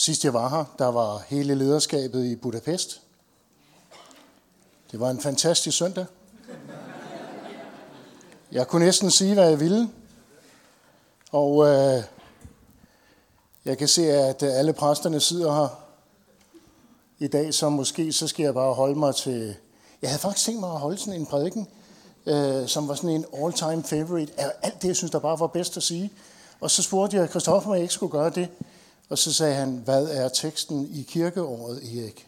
Sidst jeg var her, der var hele lederskabet i Budapest. Det var en fantastisk søndag. Jeg kunne næsten sige, hvad jeg ville. Og øh, jeg kan se, at øh, alle præsterne sidder her i dag, så måske så skal jeg bare holde mig til... Jeg havde faktisk tænkt mig at holde sådan en prædiken, øh, som var sådan en all-time favorite af alt det, jeg synes, der bare var bedst at sige. Og så spurgte jeg Christoffer, om jeg ikke skulle gøre det. Og så sagde han, hvad er teksten i kirkeåret, Erik?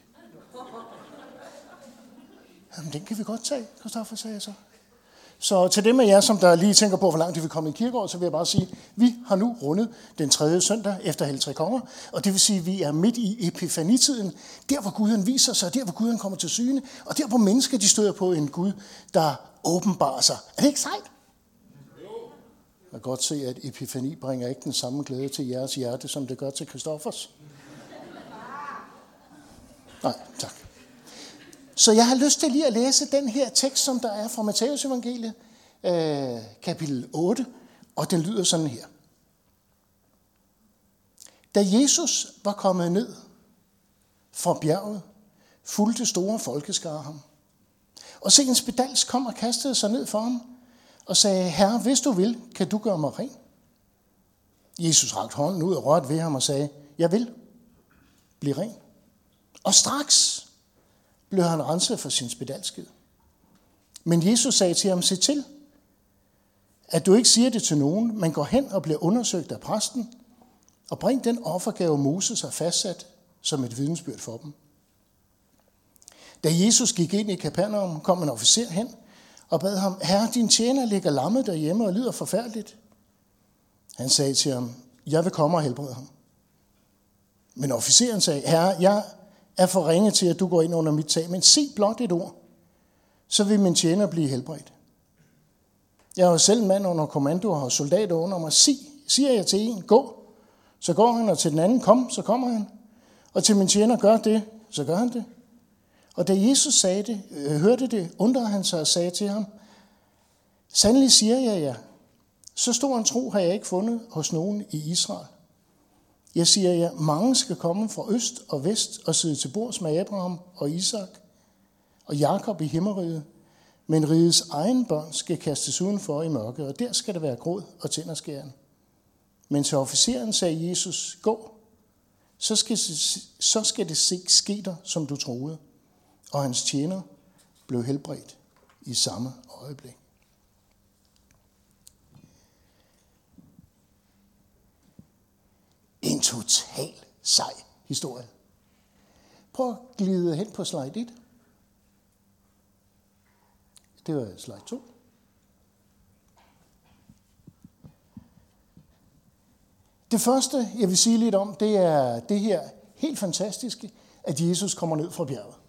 Jamen, den kan vi godt tage, Kristoffer sagde jeg så. Så til dem af jer, som der lige tænker på, hvor langt de vil komme i kirkeåret, så vil jeg bare sige, at vi har nu rundet den tredje søndag efter Helligtre tre konger, og det vil sige, at vi er midt i epifanitiden, der hvor Gud han viser sig, der hvor Gud han kommer til syne, og der hvor mennesker de støder på en Gud, der åbenbarer sig. Er det ikke sejt? Jeg kan godt se, at epifani bringer ikke den samme glæde til jeres hjerte, som det gør til Kristoffers. Nej, tak. Så jeg har lyst til lige at læse den her tekst, som der er fra Matteus evangeliet, øh, kapitel 8, og den lyder sådan her. Da Jesus var kommet ned fra bjerget, fulgte store folkeskare ham. Og se en spedals kom og kastede sig ned for ham, og sagde, Herre, hvis du vil, kan du gøre mig ren? Jesus rakte hånden ud og rørte ved ham og sagde, jeg vil, blive ren. Og straks blev han renset for sin spedalskhed. Men Jesus sagde til ham, se til, at du ikke siger det til nogen, men går hen og bliver undersøgt af præsten, og bring den offergave Moses har fastsat som et vidensbyrd for dem. Da Jesus gik ind i Kapernaum, kom en officer hen og bad ham, Herre, din tjener ligger lammet derhjemme og lider forfærdeligt. Han sagde til ham, jeg vil komme og helbrede ham. Men officeren sagde, Herre, jeg er for ringe til, at du går ind under mit tag, men sig blot et ord, så vil min tjener blive helbredt. Jeg er jo selv mand under kommando og har soldater under mig. Sig, siger jeg til en, gå, så går han, og til den anden, kom, så kommer han. Og til min tjener, gør det, så gør han det. Og da Jesus sagde det, øh, hørte det, undrede han sig og sagde til ham, Sandelig siger jeg jer, så stor en tro har jeg ikke fundet hos nogen i Israel. Jeg siger jer, mange skal komme fra øst og vest og sidde til bords med Abraham og Isak og Jakob i himmeriget, men rigets egen børn skal kastes udenfor i mørket, og der skal der være gråd og tænderskæren. Men til officeren sagde Jesus, gå, så skal, så skal det ske dig, som du troede og hans tjener blev helbredt i samme øjeblik. En total sej historie. Prøv at glide hen på slide 1. Det var slide 2. Det første, jeg vil sige lidt om, det er det her helt fantastiske, at Jesus kommer ned fra bjerget.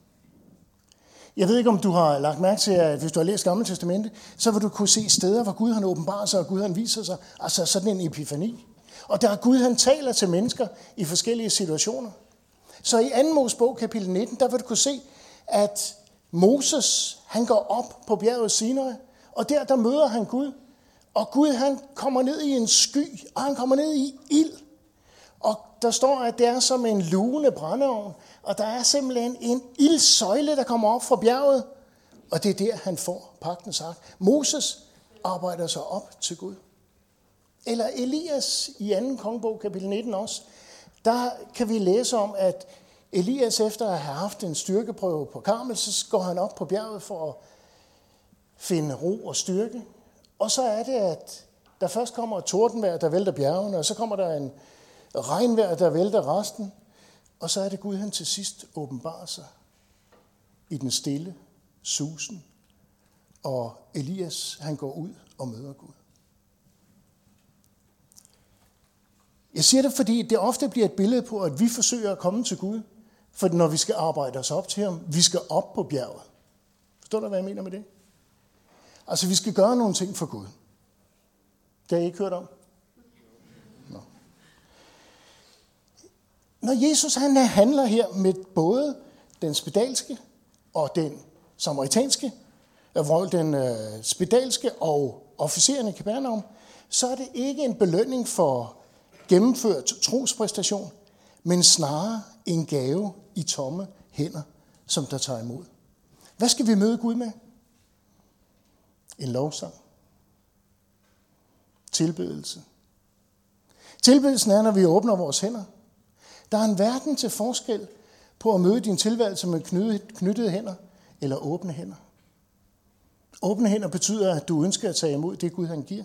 Jeg ved ikke, om du har lagt mærke til, at hvis du har læst Gamle Testamente, så vil du kunne se steder, hvor Gud han åbenbarer sig, og Gud han viser sig. Altså sådan en epifani. Og der er Gud, han taler til mennesker i forskellige situationer. Så i 2. Mosebog, kapitel 19, der vil du kunne se, at Moses, han går op på bjerget Sinai, og der, der møder han Gud. Og Gud, han kommer ned i en sky, og han kommer ned i ild. Der står, at det er som en lune brændeovn, og der er simpelthen en ildsøjle, der kommer op fra bjerget, og det er der, han får pagtens ark. Moses arbejder sig op til Gud. Eller Elias i 2. kongebog, kapitel 19 også, der kan vi læse om, at Elias efter at have haft en styrkeprøve på Karmel, så går han op på bjerget for at finde ro og styrke. Og så er det, at der først kommer et tordenvejr, der vælter bjergene, og så kommer der en regnvejr, der vælter resten. Og så er det Gud, han til sidst åbenbarer sig i den stille susen. Og Elias, han går ud og møder Gud. Jeg siger det, fordi det ofte bliver et billede på, at vi forsøger at komme til Gud. For når vi skal arbejde os op til ham, vi skal op på bjerget. Forstår du, hvad jeg mener med det? Altså, vi skal gøre nogle ting for Gud. Det har I ikke hørt om? Når Jesus han øh, handler her med både den spedalske og den samaritanske, øh, hvor den øh, spedalske og officeren i Kapernaum, så er det ikke en belønning for gennemført trospræstation, men snarere en gave i tomme hænder, som der tager imod. Hvad skal vi møde Gud med? En lovsang. Tilbedelse. Tilbedelsen er, når vi åbner vores hænder. Der er en verden til forskel på at møde din tilværelse med knyttede hænder eller åbne hænder. Åbne hænder betyder, at du ønsker at tage imod det Gud han giver.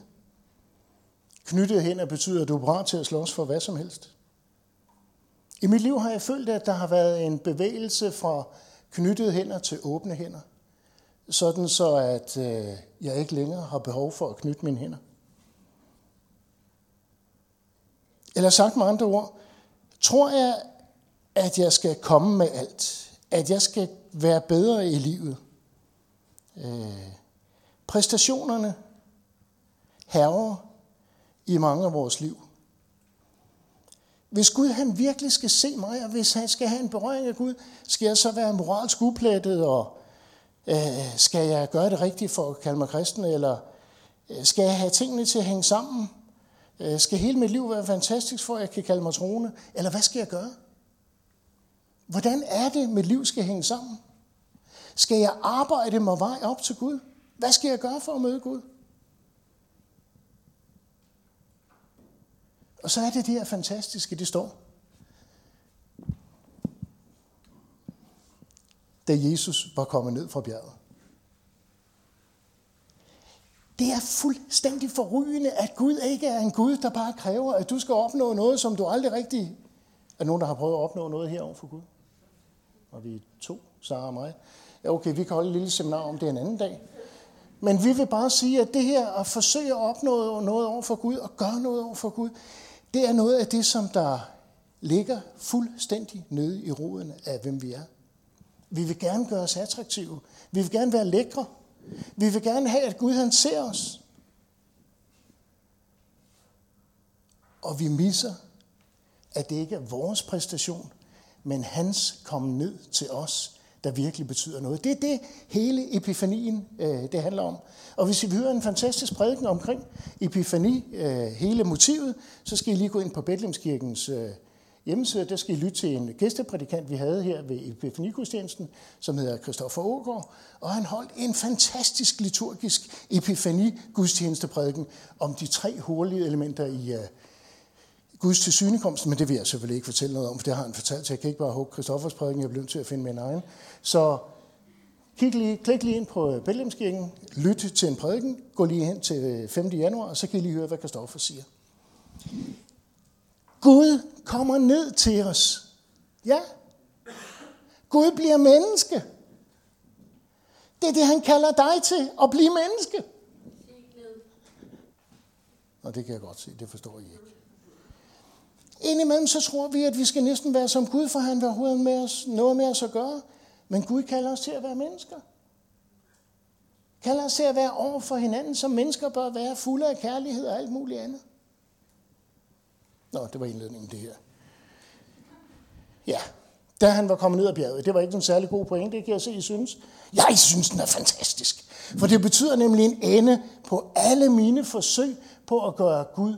Knyttede hænder betyder, at du er parat til at slås for hvad som helst. I mit liv har jeg følt, at der har været en bevægelse fra knyttede hænder til åbne hænder. Sådan så, at øh, jeg ikke længere har behov for at knytte mine hænder. Eller sagt med andre ord, tror jeg, at jeg skal komme med alt. At jeg skal være bedre i livet. Øh, præstationerne herrer i mange af vores liv. Hvis Gud han virkelig skal se mig, og hvis han skal have en berøring af Gud, skal jeg så være moralsk uplettet, og øh, skal jeg gøre det rigtigt for at kalde mig kristen, eller øh, skal jeg have tingene til at hænge sammen? Øh, skal hele mit liv være fantastisk, for at jeg kan kalde mig troende? Eller hvad skal jeg gøre? Hvordan er det, mit liv skal hænge sammen? Skal jeg arbejde mig vej op til Gud? Hvad skal jeg gøre for at møde Gud? Og så er det det her fantastiske, det står. Da Jesus var kommet ned fra bjerget. Det er fuldstændig forrygende, at Gud ikke er en Gud, der bare kræver, at du skal opnå noget, som du aldrig rigtig... Er nogen, der har prøvet at opnå noget herover for Gud? Og vi er to, Sara og mig. Ja, okay, vi kan holde et lille seminar om det en anden dag. Men vi vil bare sige, at det her at forsøge at opnå noget over for Gud og gøre noget over for Gud, det er noget af det, som der ligger fuldstændig nede i roden af, hvem vi er. Vi vil gerne gøre os attraktive. Vi vil gerne være lækre. Vi vil gerne have, at Gud han ser os. Og vi misser, at det ikke er vores præstation, men hans kom ned til os, der virkelig betyder noget. Det er det, hele epifanien øh, det handler om. Og hvis I vil høre en fantastisk prædiken omkring epifani, øh, hele motivet, så skal I lige gå ind på Bethlehemskirkens øh, hjemmeside. Der skal I lytte til en gæsteprædikant, vi havde her ved epifanikudstjenesten, som hedder Christoffer Ågaard. Og han holdt en fantastisk liturgisk epifani-gudstjenesteprædiken om de tre hurlige elementer i, uh, Guds tilsynekomst, men det vil jeg selvfølgelig ikke fortælle noget om, for det har han fortalt, så jeg kan ikke bare hugge Christoffers prædiken, jeg bliver nødt til at finde min egen. Så kig lige, klik lige ind på øh, Bællemskirken, lyt til en prædiken, gå lige hen til øh, 5. januar, og så kan I lige høre, hvad Christoffer siger. Gud kommer ned til os. Ja. Gud bliver menneske. Det er det, han kalder dig til, at blive menneske. Og det kan jeg godt se, det forstår I ikke. Indimellem så tror vi, at vi skal næsten være som Gud, for han vil overhovedet med os, noget med os at gøre. Men Gud kalder os til at være mennesker. Kalder os til at være over for hinanden, som mennesker bør være fulde af kærlighed og alt muligt andet. Nå, det var indledningen det her. Ja, da han var kommet ned ad bjerget, det var ikke en særlig god pointe, det kan jeg se, I synes. Jeg synes, den er fantastisk. For det betyder nemlig en ende på alle mine forsøg på at gøre Gud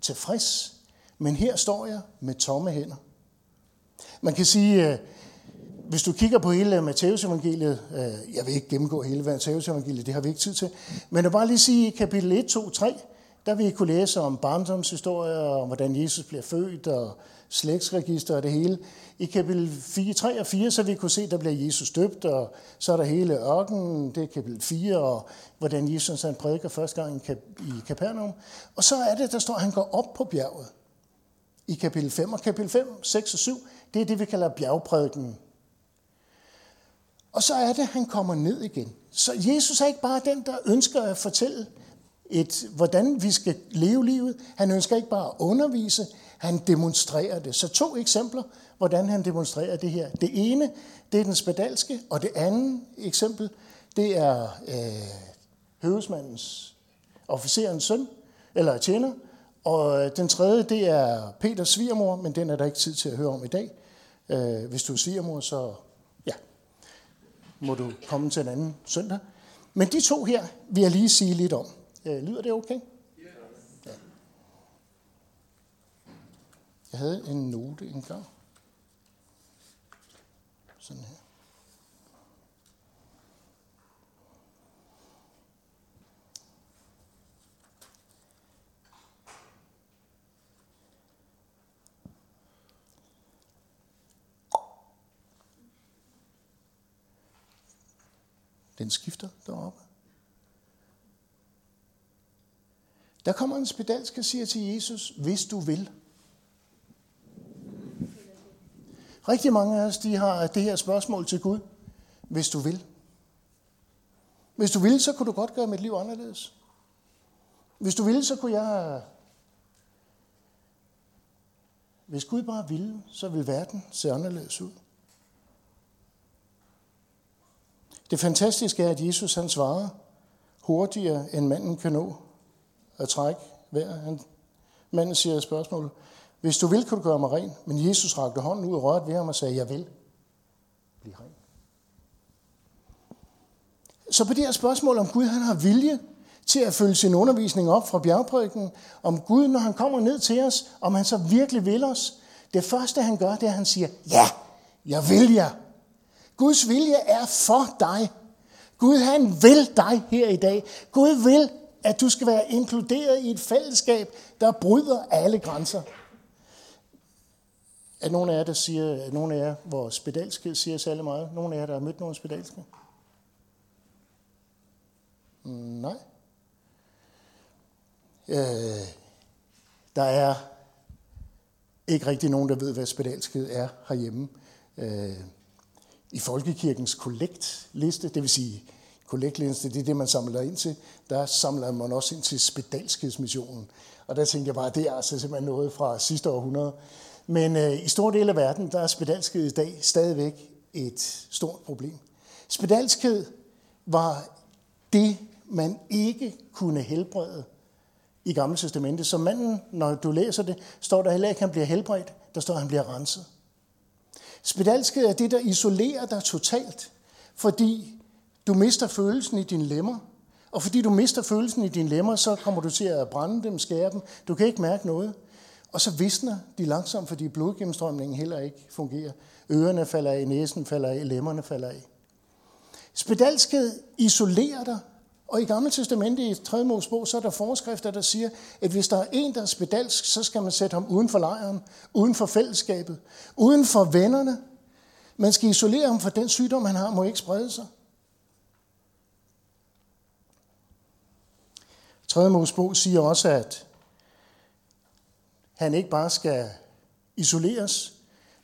tilfreds men her står jeg med tomme hænder. Man kan sige, øh, hvis du kigger på hele Matteus evangeliet, øh, jeg vil ikke gennemgå hele Matteus evangeliet, det har vi ikke tid til, men jeg vil bare lige sige, kapitel 1, 2, 3, der vil I kunne læse om barndomshistorier, om hvordan Jesus bliver født, og slægtsregister og det hele. I kapitel 4, 3 og 4, så vil I kunne se, der bliver Jesus døbt, og så er der hele ørkenen, det er kapitel 4, og hvordan Jesus han prædiker første gang i Kapernaum. Og så er det, der står, at han går op på bjerget i kapitel 5. Og kapitel 5, 6 og 7, det er det, vi kalder bjergprædiken. Og så er det, at han kommer ned igen. Så Jesus er ikke bare den, der ønsker at fortælle, et, hvordan vi skal leve livet. Han ønsker ikke bare at undervise, han demonstrerer det. Så to eksempler, hvordan han demonstrerer det her. Det ene, det er den spedalske, og det andet eksempel, det er øh, høvesmandens, officerens søn, eller tjener, og øh, den tredje, det er Peters svigermor, men den er der ikke tid til at høre om i dag. Øh, hvis du er svigermor, så ja, må du komme til en anden søndag. Men de to her vil jeg lige sige lidt om. Øh, lyder det okay? Ja. Jeg havde en note engang. sådan her. Den skifter deroppe. Der kommer en spedalsk og siger til Jesus, hvis du vil. Rigtig mange af os, de har det her spørgsmål til Gud. Hvis du vil. Hvis du vil, så kunne du godt gøre mit liv anderledes. Hvis du ville, så kunne jeg... Hvis Gud bare ville, så ville verden se anderledes ud. Det fantastiske er, at Jesus han svarer hurtigere, end manden kan nå at trække vejret. Han, manden siger spørgsmålet, hvis du vil, kan du gøre mig ren. Men Jesus rakte hånden ud og rørte ved ham og sagde, jeg vil blive ren. Så på det her spørgsmål, om Gud han har vilje til at følge sin undervisning op fra bjergprædiken, om Gud, når han kommer ned til os, om han så virkelig vil os, det første han gør, det er, at han siger, ja, jeg vil jer. Guds vilje er for dig. Gud han vil dig her i dag. Gud vil, at du skal være inkluderet i et fællesskab, der bryder alle grænser. Er nogen af jer, der siger, er nogen af jer, hvor spedalske siger særlig meget? Nogen af jer, der har mødt nogen spedalske? Mm, nej. Øh, der er ikke rigtig nogen, der ved, hvad spedalskhed er herhjemme. Øh, I Folkekirkens kollektliste, det vil sige kollektliste, det er det, man samler ind til, der samler man også ind til spedalskedsmissionen. Og der tænkte jeg bare, det er altså simpelthen noget fra sidste århundrede. Men øh, i store dele af verden, der er spedalskhed i dag stadigvæk et stort problem. Spedalskhed var det, man ikke kunne helbrede i Gamle Testamentet. Så manden, når du læser det, står der heller ikke, at han bliver helbredt. Der står, at han bliver renset. Spedalskhed er det, der isolerer dig totalt, fordi du mister følelsen i dine lemmer. Og fordi du mister følelsen i dine lemmer, så kommer du til at brænde dem, skære dem. Du kan ikke mærke noget. Og så visner de langsomt, fordi blodgennemstrømningen heller ikke fungerer. Ørerne falder af, næsen falder af, lemmerne falder af. Spedalskhed isolerer dig, og i Gamle Testamentet i 3. Mosebog, så er der forskrifter, der siger, at hvis der er en, der er spedalsk, så skal man sætte ham uden for lejren, uden for fællesskabet, uden for vennerne. Man skal isolere ham, for den sygdom, han har, må ikke sprede sig. 3. Mosebog siger også, at han ikke bare skal isoleres,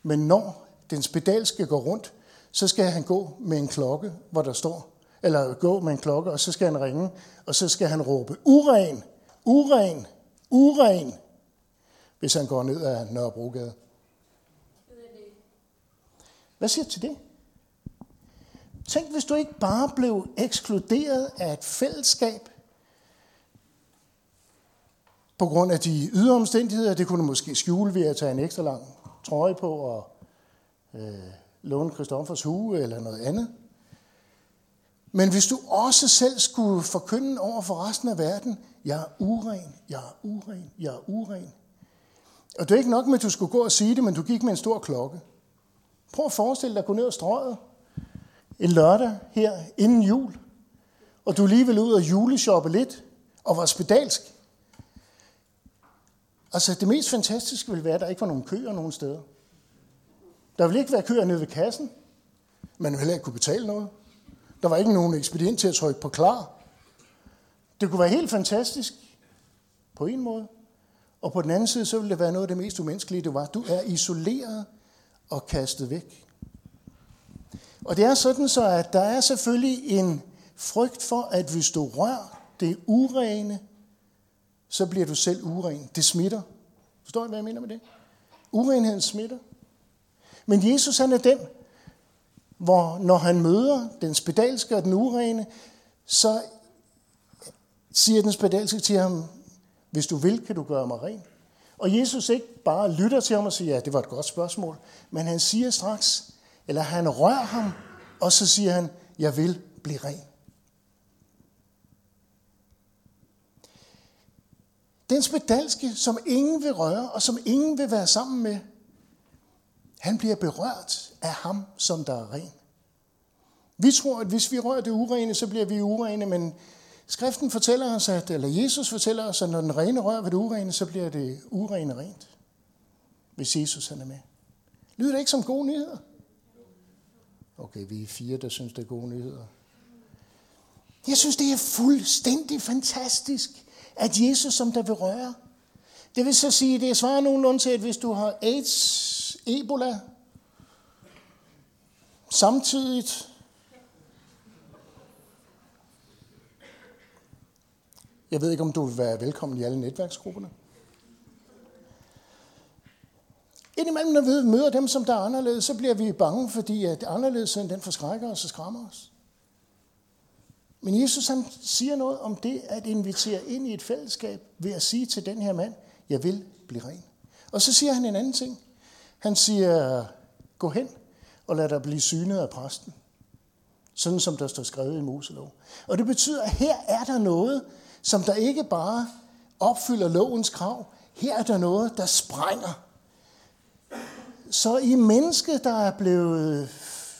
men når den spedalske går rundt, så skal han gå med en klokke, hvor der står, eller gå med en klokke, og så skal han ringe, og så skal han råbe, uren, uren, uren, hvis han går ned ad Nørrebrogade. Hvad siger du til det? Tænk, hvis du ikke bare blev ekskluderet af et fællesskab, på grund af de ydre omstændigheder. Det kunne du måske skjule ved at tage en ekstra lang trøje på og øh, låne Christoffers hue eller noget andet. Men hvis du også selv skulle forkynde over for resten af verden, jeg er uren, jeg er uren, jeg er uren. Og det er ikke nok med, at du skulle gå og sige det, men du gik med en stor klokke. Prøv at forestille dig at gå ned og strøget en lørdag her inden jul, og du lige vil ud og juleshoppe lidt, og var spedalsk. Altså det mest fantastiske ville være, at der ikke var nogen køer nogen steder. Der ville ikke være køer nede ved kassen. Man ville heller ikke kunne betale noget. Der var ikke nogen ekspedient til at trykke på klar. Det kunne være helt fantastisk på en måde. Og på den anden side, så ville det være noget af det mest umenneskelige, det var, du er isoleret og kastet væk. Og det er sådan så, at der er selvfølgelig en frygt for, at hvis du rører det urene, så bliver du selv uren. Det smitter. Forstår I, hvad jeg mener med det? Urenheden smitter. Men Jesus han er den, hvor når han møder den spedalske og den urene, så siger den spedalske til ham, hvis du vil, kan du gøre mig ren. Og Jesus ikke bare lytter til ham og siger, ja, det var et godt spørgsmål, men han siger straks, eller han rører ham, og så siger han, jeg vil blive ren. Den spedalske, som ingen vil røre, og som ingen vil være sammen med, han bliver berørt af ham, som der er ren. Vi tror, at hvis vi rører det urene, så bliver vi urene, men skriften fortæller os, at, eller Jesus fortæller os, at når den rene rører ved det urene, så bliver det urene rent. Hvis Jesus han er med. Lyder det ikke som gode nyheder? Okay, vi er fire, der synes, det er gode nyheder. Jeg synes, det er fuldstændig fantastisk, at Jesus, som der vil røre, det vil så sige, det svarer nogenlunde til, at hvis du har AIDS, Ebola, samtidigt Jeg ved ikke, om du vil være velkommen i alle netværksgrupperne. Indimellem, når vi møder dem, som der er anderledes, så bliver vi bange, fordi at anderledesheden, den forskrækker os og skræmmer os. Men Jesus han siger noget om det at invitere ind i et fællesskab ved at sige til den her mand, jeg vil blive ren. Og så siger han en anden ting. Han siger, gå hen og lad dig blive synet af præsten. Sådan som der står skrevet i Moselov. Og det betyder, at her er der noget, som der ikke bare opfylder lovens krav. Her er der noget, der sprænger. Så i mennesket, der er blevet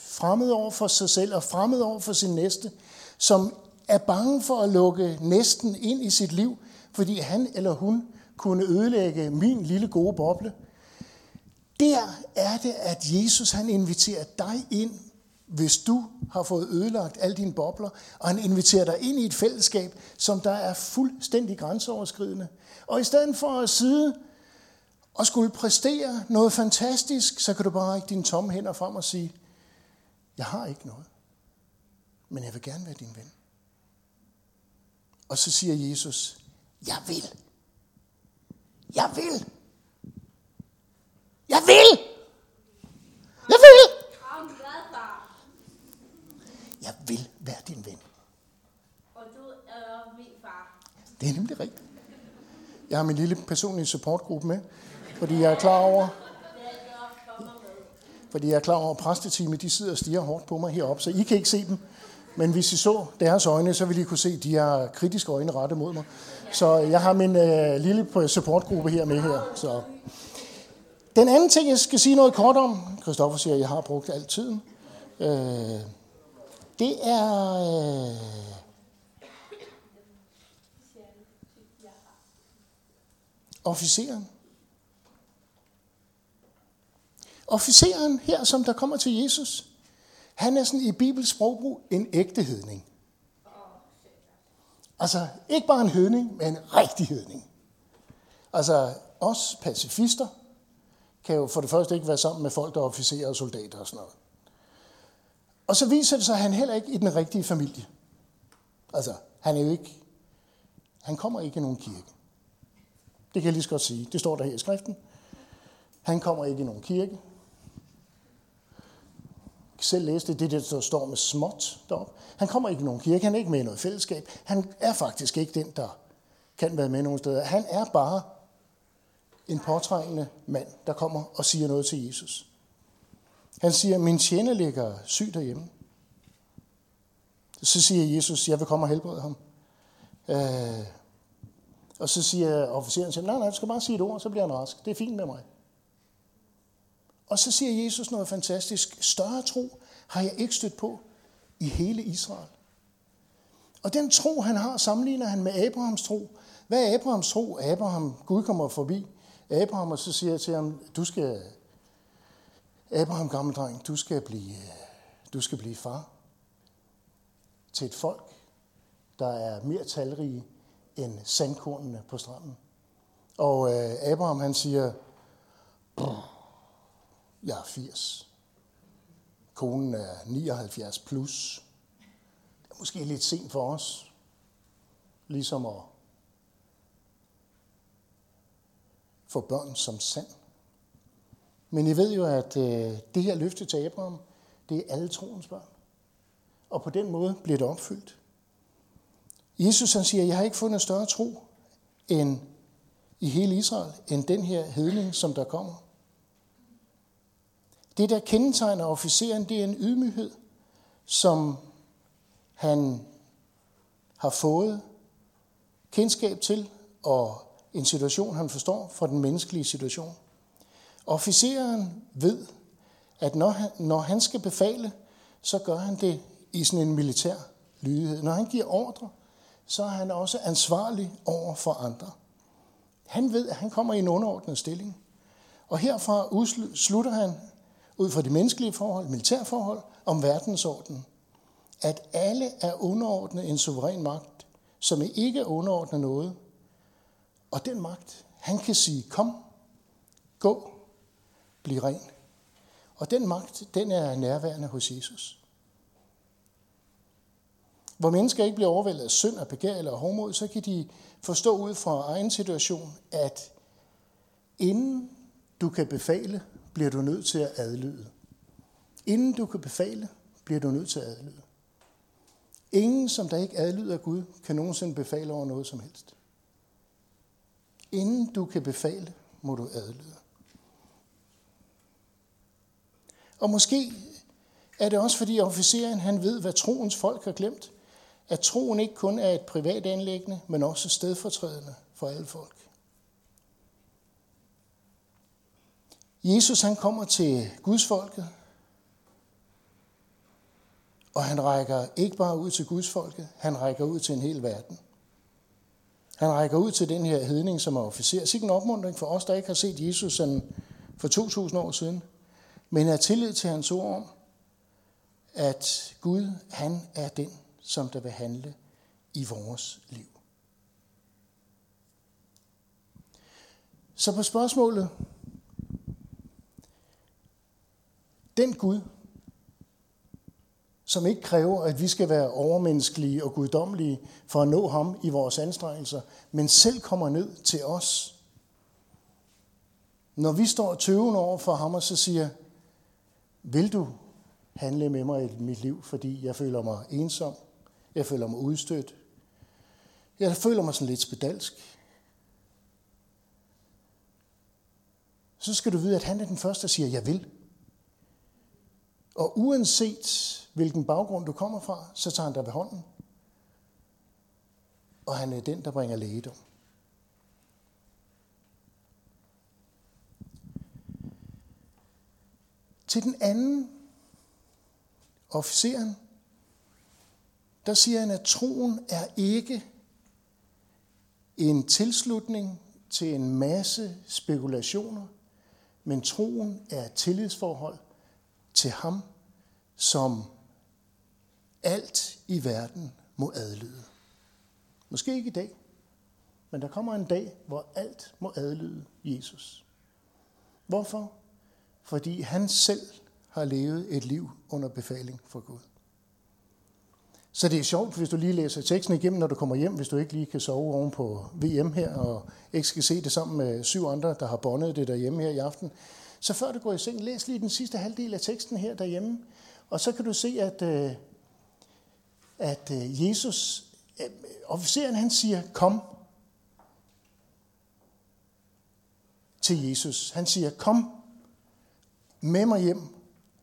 fremmed over for sig selv og fremmed over for sin næste, som er bange for at lukke næsten ind i sit liv, fordi han eller hun kunne ødelægge min lille gode boble. Der er det, at Jesus han inviterer dig ind, hvis du har fået ødelagt alle dine bobler, og han inviterer dig ind i et fællesskab, som der er fuldstændig grænseoverskridende. Og i stedet for at sidde og skulle præstere noget fantastisk, så kan du bare række dine tomme hænder frem og sige, jeg har ikke noget, men jeg vil gerne være din ven. Og så siger Jesus, jeg vil. Jeg vil. Jeg vil. Jeg vil. Jeg vil være din ven. Og du er min far. Det er nemlig rigtigt. Jeg har min lille personlige supportgruppe med, fordi jeg er klar over, fordi jeg er klar over, at præstetime, de sidder og stiger hårdt på mig heroppe, så I kan ikke se dem. Men hvis I så deres øjne, så ville I kunne se, at de har kritiske øjne rettet mod mig. Så jeg har min øh, lille øh, supportgruppe her med her. Så. Den anden ting, jeg skal sige noget kort om, Christoffer siger, at jeg har brugt al tiden, øh, det er... Øh, officeren. Officeren her, som der kommer til Jesus, han er sådan i Bibels sprogbrug en ægte hedning. Altså ikke bare en hedning, men en rigtig hedning. Altså os pacifister kan jo for det første ikke være sammen med folk, der er officerer og soldater og sådan noget. Og så viser det sig, at han heller ikke i den rigtige familie. Altså, han er jo ikke, han kommer ikke i nogen kirke. Det kan jeg lige så godt sige. Det står der her i skriften. Han kommer ikke i nogen kirke. Selv læse det, det der står med småt deroppe. Han kommer ikke i nogen kirke, han er ikke med i noget fællesskab. Han er faktisk ikke den, der kan være med nogen steder. Han er bare en påtrængende mand, der kommer og siger noget til Jesus. Han siger, min tjener ligger syg derhjemme. Så siger Jesus, jeg vil komme og helbrede ham. Øh, og så siger officeren, nej, nej, du skal bare sige et ord, så bliver han rask. Det er fint med mig. Og så siger Jesus noget fantastisk. Større tro har jeg ikke stødt på i hele Israel. Og den tro, han har, sammenligner han med Abrahams tro. Hvad er Abrahams tro? Abraham, Gud kommer forbi Abraham, og så siger jeg til ham, du skal, Abraham, gammel dreng, du skal blive, øh, du skal blive far til et folk, der er mere talrige end sandkornene på stranden. Og øh, Abraham han siger, jeg er 80. Konen er 79 plus. Det er måske lidt sent for os, ligesom at få børn som sand. Men I ved jo, at øh, det her løfte til Abraham, det er alle troens børn. Og på den måde bliver det opfyldt. Jesus han siger, jeg har ikke fundet større tro end i hele Israel, end den her hedning, som der kommer. Det, der kendetegner officeren, det er en ydmyghed, som han har fået kendskab til, og en situation, han forstår fra den menneskelige situation. Officeren ved, at når han, når han skal befale, så gør han det i sådan en militær lydighed. Når han giver ordre, så er han også ansvarlig over for andre. Han ved, at han kommer i en underordnet stilling. Og herfra slutter han ud fra de menneskelige forhold, militærforhold, om verdensordenen. At alle er underordnet en suveræn magt, som ikke er underordnet noget. Og den magt, han kan sige, kom, gå, bliv ren. Og den magt, den er nærværende hos Jesus. Hvor mennesker ikke bliver overvældet af synd og begær eller hårdmod, så kan de forstå ud fra egen situation, at inden du kan befale, bliver du nødt til at adlyde. Inden du kan befale, bliver du nødt til at adlyde. Ingen, som der ikke adlyder Gud, kan nogensinde befale over noget som helst. Inden du kan befale, må du adlyde. Og måske er det også fordi officeren han ved, hvad troens folk har glemt. At troen ikke kun er et privat anlæggende, men også stedfortrædende for alle folk. Jesus han kommer til Guds folket, og han rækker ikke bare ud til Guds folket, han rækker ud til en hel verden. Han rækker ud til den her hedning, som er officer. Sikke en opmuntring for os, der ikke har set Jesus sådan for 2000 år siden, men er tillid til hans ord om, at Gud, han er den, som der vil handle i vores liv. Så på spørgsmålet, den Gud, som ikke kræver, at vi skal være overmenneskelige og guddommelige for at nå ham i vores anstrengelser, men selv kommer ned til os. Når vi står tøvende over for ham og så siger, vil du handle med mig i mit liv, fordi jeg føler mig ensom, jeg føler mig udstødt, jeg føler mig sådan lidt spedalsk, så skal du vide, at han er den første, der siger, jeg vil. Og uanset hvilken baggrund du kommer fra, så tager han dig ved hånden. Og han er den, der bringer lægedom. Til den anden, officeren, der siger han, at troen er ikke en tilslutning til en masse spekulationer, men troen er et tillidsforhold til ham, som alt i verden må adlyde. Måske ikke i dag, men der kommer en dag, hvor alt må adlyde Jesus. Hvorfor? Fordi han selv har levet et liv under befaling fra Gud. Så det er sjovt, hvis du lige læser teksten igennem, når du kommer hjem, hvis du ikke lige kan sove oven på VM her, og ikke skal se det sammen med syv andre, der har bondet det derhjemme her i aften. Så før du går i seng, læs lige den sidste halvdel af teksten her derhjemme, og så kan du se, at, øh, at øh, Jesus, øh, officeren han siger, kom til Jesus. Han siger, kom med mig hjem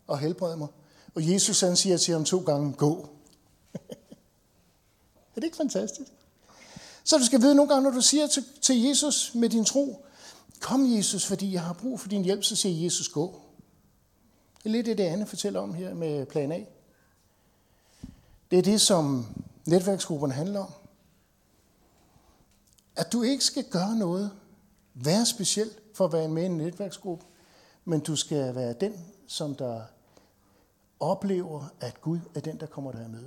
og helbred mig. Og Jesus han siger til ham to gange, gå. er det ikke fantastisk? Så du skal vide nogle gange, når du siger til, til Jesus med din tro, kom Jesus, fordi jeg har brug for din hjælp, så siger Jesus, gå. Det er lidt det, det andet fortæller om her med plan A. Det er det, som netværksgrupperne handler om. At du ikke skal gøre noget, være speciel for at være med i en netværksgruppe, men du skal være den, som der oplever, at Gud er den, der kommer dig med.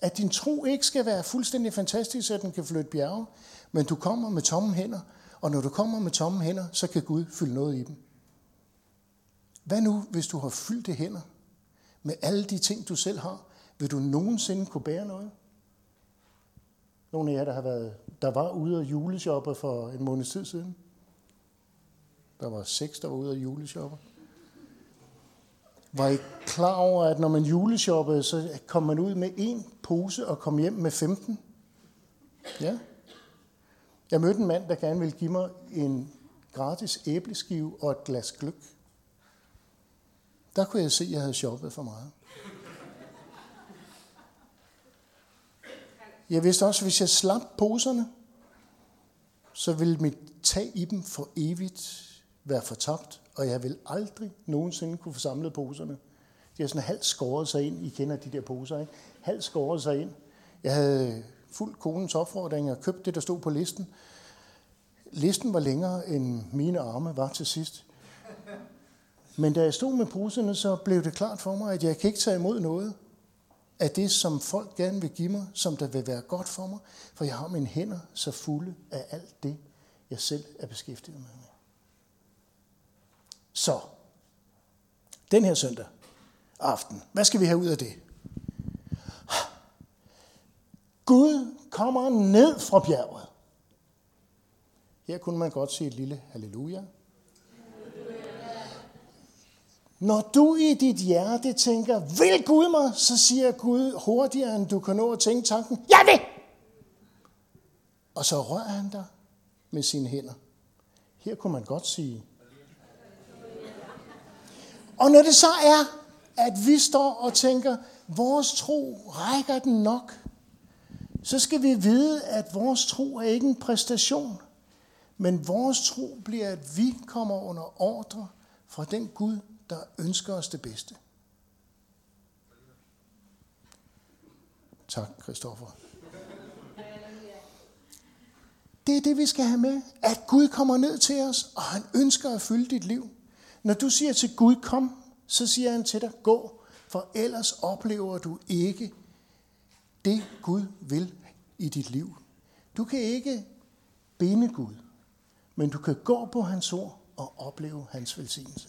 At din tro ikke skal være fuldstændig fantastisk, så den kan flytte bjerge, men du kommer med tomme hænder, og når du kommer med tomme hænder, så kan Gud fylde noget i dem. Hvad nu, hvis du har fyldte hænder med alle de ting, du selv har? Vil du nogensinde kunne bære noget? Nogle af jer, der, har været, der var ude og juleshoppe for en måneds tid siden. Der var seks, der var ude og juleshoppe. Var I klar over, at når man juleshoppede, så kom man ud med en pose og kom hjem med 15? Ja. Jeg mødte en mand, der gerne ville give mig en gratis æbleskive og et glas gløk. Der kunne jeg se, at jeg havde shoppet for meget. Jeg vidste også, at hvis jeg slap poserne, så ville mit tag i dem for evigt være fortabt og jeg vil aldrig nogensinde kunne få samlet poserne. De har sådan halvt skåret sig ind. I kender de der poser, ikke? Halvt skåret sig ind. Jeg havde fuldt konens opfordring og købt det, der stod på listen. Listen var længere, end mine arme var til sidst. Men da jeg stod med poserne, så blev det klart for mig, at jeg kan ikke tage imod noget af det, som folk gerne vil give mig, som der vil være godt for mig, for jeg har mine hænder så fulde af alt det, jeg selv er beskæftiget med. Så, den her søndag aften, hvad skal vi have ud af det? Gud kommer ned fra bjerget. Her kunne man godt sige et lille halleluja. Når du i dit hjerte tænker, vil Gud mig, så siger Gud hurtigere, end du kan nå at tænke tanken, jeg vil! Og så rører han dig med sine hænder. Her kunne man godt sige. Og når det så er, at vi står og tænker, vores tro rækker den nok, så skal vi vide, at vores tro er ikke en præstation, men vores tro bliver, at vi kommer under ordre fra den Gud, der ønsker os det bedste. Tak, Kristoffer. Det er det, vi skal have med. At Gud kommer ned til os, og han ønsker at fylde dit liv. Når du siger til Gud, kom, så siger han til dig, gå, for ellers oplever du ikke det, Gud vil i dit liv. Du kan ikke binde Gud, men du kan gå på hans ord og opleve hans velsignelse.